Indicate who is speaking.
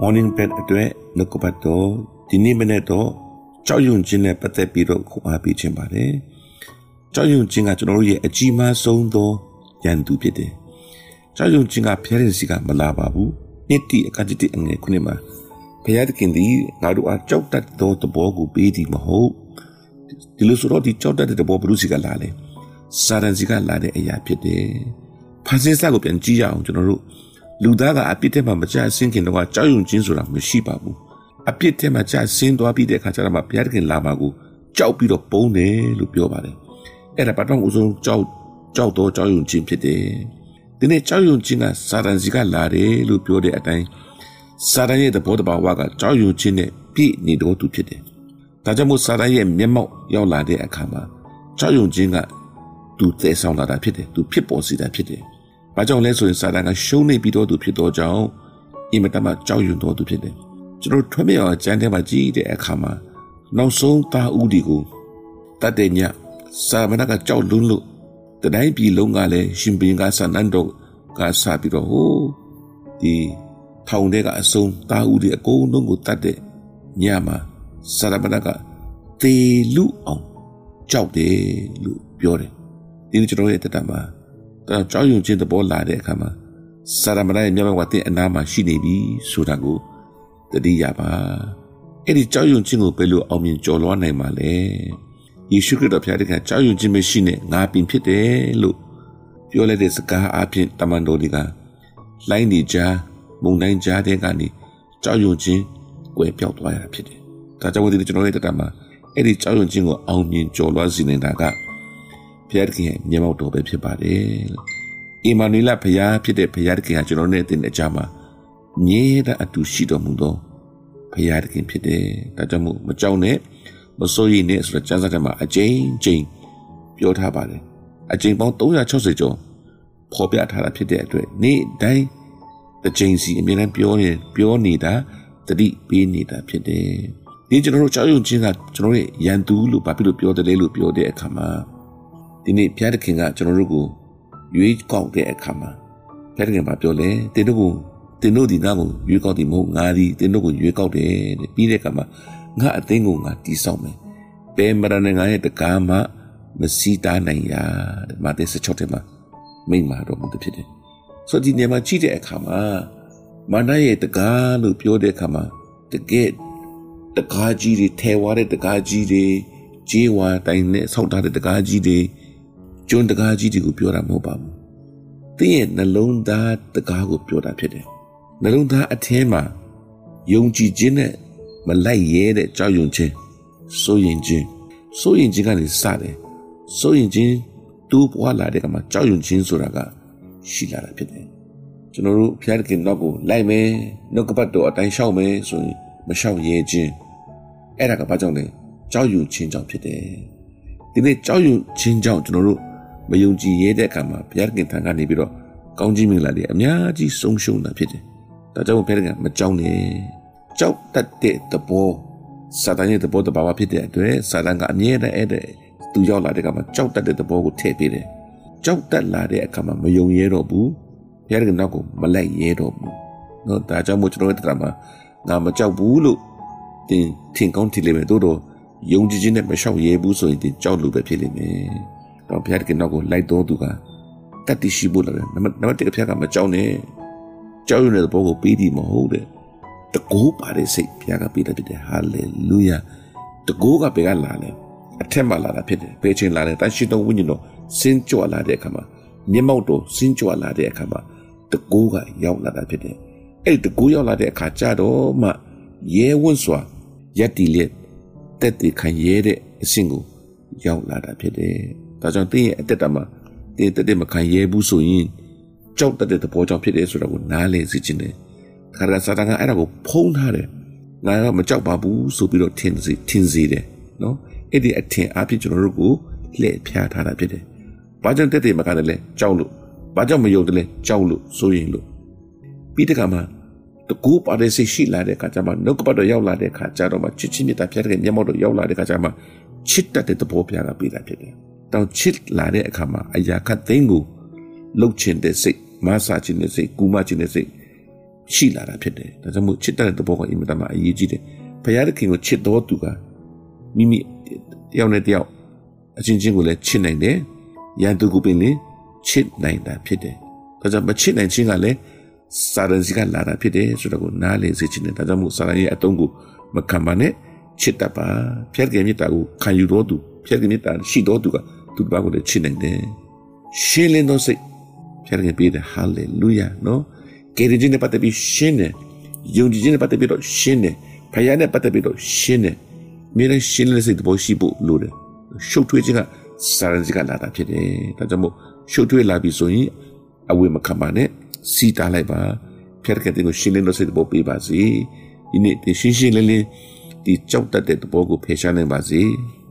Speaker 1: morning pet အတွက်နှုတ်ကပတ်တော်ဒီနေ့မနေ့တော့ကြောက်ရွံ့ခြင်းနဲ့ပတ်သက်ပြီးတော့ခွန်အားပေးခြင်းပါတယ်ကြောက်ရွံ့ခြင်းကကျွန်တော်တို့ရဲ့အကြီးမားဆုံးသောရန်သူဖြစ်တယ်ကြောက်ရွံ့ခြင်းကဖျက်ရစီကမလာပါဘူးနှစ်တိအကတိအငယ်ခုနှစ်မှာဘုရားသခင်သည်ငါတို့အားကြောက်တတ်သောသဘောကိုပေးသည်မဟုတ်ဒီလိုဆိုတော့ဒီကြောက်တတ်တဲ့သဘောဘုရုစီကလာလေစာရန်စီကလာတဲ့အရာဖြစ်တယ်ဖန်ဆင်းစကိုပြန်ကြည့်ရအောင်ကျွန်တော်တို့ လူသားကအပြစ်ထဲမှာမကြဆင်းခင်တော့ကြောက်ရွံ့ခြင်းဆိုတာမရှိပါဘူးအပြစ်ထဲမှာကြဆင်းသွားပြီးတဲ့အခါကျတော့မှဘုရားသခင်လာမှာကိုကြောက်ပြီးတော့ပုံတယ်လို့ပြောပါတယ်အဲ့ဒါဘာတော့ဦးဆုံးကြောက်ကြောက်တော့ကြောက်ရွံ့ခြင်းဖြစ်တယ်ဒီနေ့ကြောက်ရွံ့ခြင်းကစာတန်စီကလာတယ်လို့ပြောတဲ့အတိုင်းစာတန်ရဲ့သဘောတဘာဝကကြောက်ရွံ့ခြင်းနဲ့ပြည့်နေတော့သူဖြစ်တယ်ဒါကြောင့်မို့စာတန်ရဲ့မျက်မှောက်ရောက်လာတဲ့အခါမှာကြောက်ရွံ့ခြင်းကသူသယ်ဆောင်လာတာဖြစ်တယ်သူဖြစ်ပေါ်စေတာဖြစ်တယ်။ ဘာကြောင့်လဲဆိုရင်စာတန်ကရှုံးနေပြီးတော့သူဖြစ်တော့ကြောင်းအင်မတန်မှကြောက်ရွံ့တော့သူဖြစ်တယ်။ကျွန်တော်ထွက်မြောက်ကျမ်းထဲမှာကြည့်တဲ့အခါမှာနောက်ဆုံးသားဦးဒီကိုတတ်တဲ့ညစာမဏကကြောက်လွန်းလို့တတိုင်းပြည်လုံးကလည်းရှင်ဘင်ကဆန်နန်တော့ကစားပြီးတော့ဟိုဒီထောင်ထဲကအစုံသားဦးဒီအကုန်လုံးကိုတတ်တဲ့ညမှာစာမဏကတေလူအောင်ကြောက်တယ်လို့ပြောတယ်ဒီကျွန်တော်ရဲ့တက်တာမှာတော့ ကြောက်ရွံ့ခြင်းသဘောလာတဲ့အခါမှာစာရမဏေမြောက်ဘက်ကအနားမှာရှိနေပြီဆိုတာကိုတတိယပါအဲ့ဒီကြောက်ရွံ့ခြင်းကိုဘယ်လိုအောင်မြင်ကျော်လွှားနိုင်မှာလဲယေရှုခရစ်တော်ဖျားတဲ့ကကြောက်ရွံ့ခြင်းမရှိနဲ့ငါပင်ဖြစ်တယ်လို့ပြောလိုက်တဲ့စကားအပြင်တမန်တော်တွေကလိုင်းနေကြမုန်တိုင်းကြားတဲ့ကနေကြောက်ရွံ့ခြင်းကွယ်ပြောက်သွားရတာဖြစ်တယ်ဒါကြောင့်ဒီကျွန်တော်ရဲ့တက်မှာအဲ့ဒီကြောက်ရွံ့ခြင်းကိုအောင်မြင်ကျော်လွှားစေနေတာက ဘုရားသခင်ရဲ့မျက်မှောက်တော်ပဲဖြစ်ပါတယ်။အီမာနွေလဘုရားဖြစ်တဲ့ဘုရားသခင်ဟာကျွန်တော်နဲ့တင်တဲ့အကြမှာမြဲတဲ့အတူရှိတော်မူသောဘုရားသခင်ဖြစ်တယ်။ဒါကြောင့်မို့မကြောက်နဲ့မစိုးရိမ်နဲ့ဆိုတော့ကျမ်းစာထဲမှာအကျဉ်းချင်းပြောထားပါတယ်။အကျဉ်းပေါင်း360ကျော်ဖော်ပြထားတာဖြစ်တဲ့အတွက်နေ့တိုင်းအကျဉ်းစီအမြဲတမ်းပြောနေပြောနေတာတတိပေးနေတာဖြစ်တယ်။ဒီကျွန်တော်တို့ကြောက်ရွံ့ခြင်းကကျွန်တော်ရဲ့ရန်သူလို့ဘာဖြစ်လို့ပြောတယ်လို့ပြောတဲ့အခါမှာ ဒီနေ့ဘုရားသခင်ကကျွန်တော်တို့ကိုရွေးကောက်တဲ့အခါမှာဘုရားသခင်ကပြောလဲတင်တို့ကိုတင်တို့ဒီနာကိုရွေးကောက်တယ်မဟုတ်ငါဒီတင်တို့ကိုရွေးကောက်တယ်တဲ့ပြီးတဲ့အခါမှာငါအသိကိုငါတီးဆောက်မယ်ဘယ်မရဏငါရဲ့တကားမှမစီတားနိုင်ရတဲ့မာသဲ16ထဲမှာမိန့်မာတော်မူတဲ့ဖြစ်တယ်ဆိုဒီနေရာမှာကြည့်တဲ့အခါမှာမာနရဲ့တကားလို့ပြောတဲ့အခါမှာတကယ်တကားကြီးတွေထဲဝါတဲ့တကားကြီးတွေဂျေးဝါတိုင်းနဲ့ဆောက်ထားတဲ့တကားကြီးတွေ ကျွန်းတကားကြီးတွေကိုပြောတာမဟုတ်ပါဘူး။တင်းရဲ့နှလုံးသားတကားကိုပြောတာဖြစ်တယ်။နှလုံးသားအထင်းမှာယုံကြည်ခြင်းနဲ့မလိုက်ရဲတဲ့ကြောက်ရွံ့ခြင်းစိုးရင်ခြင်းစိုးရင်ခြင်းကနေစတယ်။စိုးရင်ခြင်းတူးပွားလာတဲ့ကမှာကြောက်ရွံ့ခြင်းဆိုတာကရှိလာတာဖြစ်တယ်။ကျွန်တော်တို့ဖျားတခင်နောက်ကိုလိုက်မယ်နှုတ်ကပတ်တော်အတိုင်းရှောက်မယ်ဆိုရင်မရှောက်ရဲခြင်းအဲ့ဒါကဘာကြောင့်လဲကြောက်ရွံ့ခြင်းကြောင့်ဖြစ်တယ်။ဒီနေ့ကြောက်ရွံ့ခြင်းကြောင့်ကျွန်တော်တို့ မယုံကြည်ရတဲ့အခါမှာဘုရားခင်ထံကနေပြီးတော့ကောင်းကြီးမင်္ဂလာတွေအများကြီးဆုံးရှုံးတာဖြစ်တယ်။ဒါကြောင့်ဘုရားခင်မကြောက်နဲ့။ကြောက်တတ်တဲ့သဘောစာတန်ရဲ့သဘောတဘာဝဖြစ်တဲ့အတွက်စာတန်ကအမြဲတမ်းအဲ့တဲ့သူရောက်လာတဲ့အခါမှာကြောက်တတ်တဲ့သဘောကိုထည့်ပေးတယ်။ကြောက်တတ်လာတဲ့အခါမှာမယုံရဲတော့ဘူး။ဘုရားခင်နောက်ကိုမလိုက်ရဲတော့ဘူး။နော်ဒါကြောင့်မို့ကျွန်တော်တို့တရားမှာငါမကြောက်ဘူးလို့တင်ထင်ကောင်းထင်လိမ့်မယ်တို့တော့ယုံကြည်ခြင်းနဲ့မလျှောက်ရဲဘူးဆိုရင်တင်ကြောက်လို့ပဲဖြစ်လိမ့်မယ်။ တော့ဘုရားတခင်နောက်ကိုလိုက်တော်သူကတတ်တရှိဖို့လည်းနံပါတ်1ကဘုရားကမကြောက်နဲ့ကြောက်ရွံ့တဲ့ဘောကိုပေးသည်မဟုတ်တဲ့တကိုးပါတဲ့စိတ်ဘုရားကပေးတယ်ဖြစ်တယ်ဟာလေလုယာတကိုးကဘယ်ကလာလဲအထက်မှာလာတာဖြစ်တယ်ဘယ်ချိန်လာလဲတန်ရှိတော်ဝိညာဉ်တော်စင်းကြွလာတဲ့အခါမှာမျက်မှောက်တော်စင်းကြွလာတဲ့အခါမှာတကိုးကရောက်လာတာဖြစ်တယ်အဲ့ဒီတကိုးရောက်လာတဲ့အခါကျတော့မှရဲဝံ့စွာယက်တီလက်တက်တည်ခံရဲတဲ့အဆင့်ကိုရောက်လာတာဖြစ်တယ် ဒါကြောင့်တင်းရဲ့အတက်တာမှာတင်းတက်တက်မခံရဲဘူးဆိုရင်ကြောက်တတ်တဲ့သဘောကြောင့်ဖြစ်တယ်ဆိုတာကိုနားလည်စေခြင်းတယ်ခါရစာတန်ကအဲ့ဒါကိုဖုံးထားတယ်ငါကမကြောက်ပါဘူးဆိုပြီးတော့ထင်စီထင်စီတယ်နော်အဲ့ဒီအထင်အဖြစ်ကျွန်တော်တို့ကိုလှည့်ဖြားထားတာဖြစ်တယ်ဘာကြောင့်တက်တက်မခံတယ်လဲကြောက်လို့ဘာကြောင့်မယုံတယ်လဲကြောက်လို့စိုးရင်လို့ပြီးတဲ့ကမှာတကူပါတဲ့စိတ်ရှိလာတဲ့အခါကျမှနှုတ်ကပတ်တော်ရောက်လာတဲ့အခါကျတော့မှချစ်ချင်းမြတ်တာဖျက်တဲ့မျက်မှောက်တော်ရောက်လာတဲ့အခါကျမှချစ်တတ်တဲ့သဘောပြားကပေးတာဖြစ်တယ် တောင်ချစ်လာတဲ့အခါမှာအရာခတ်သိမ်းကိုလှုပ်ချင်တဲ့စိတ်မဆာချင်တဲ့စိတ်ကူမချင်တဲ့စိတ်ရှိလာတာဖြစ်တယ်ဒါကြောင့်မို့ချစ်တဲ့သဘောကအင်မတန်မှအရေးကြီးတယ်ဘုရားသခင်ကိုချစ်တော်သူကမိမိတယောက်နဲ့တယောက်အချင်းချင်းကိုလည်းချစ်နိုင်တယ်ရန်သူကိုပင်လည်းချစ်နိုင်တာဖြစ်တယ်ဒါကြောင့်မချစ်နိုင်ခြင်းကလည်းစာရန်စီကလာတာဖြစ်တယ်ဆိုတော့ကိုနားလည်စေချင်တယ်ဒါကြောင့်မို့စာရန်ရဲ့အတုံးကိုမခံပါနဲ့ချစ်တတ်ပါဖျက်ကင်မြတ်တာကိုခံယူတော်သူဖျက်ကင်မြတ်တာရှိတော်သူက သူတစ်ပါးကိုလည်းချစ်နိုင်တယ်ရှင်းလင်းသောစိတ်ဖျက်ကင်ပြည့်တယ်ဟာလေလုယာနော်ကယ်တင်နဲ့ပတ်သက်ပြီးရှင်းတယ်ယုံကြည်ခြင်းနဲ့ပတ်သက်ပြီးတော့ရှင်းတယ်ဖခင်နဲ့ပတ်သက်ပြီးတော့ရှင်းတယ်မြေလည်းရှင်းတဲ့စိတ်တဘောရှိဖို့လိုတယ်ရှုပ်ထွေးခြင်းကစာရန်စီကလာတာဖြစ်တယ်ဒါကြောင့်မို့ရှုပ်ထွေးလာပြီဆိုရင်အဝေမခံပါနဲ့စီတာလိုက်ပါဖျက်ကင်ကိုရှင်းလင်းသောစိတ်တဘောပေးပါစေဒီနေ့ရှင်းရှင်းလင်းလင်းဒီကြောက်တတ်တဲ့တဘောကိုဖယ်ရှားနိုင်ပါစေ။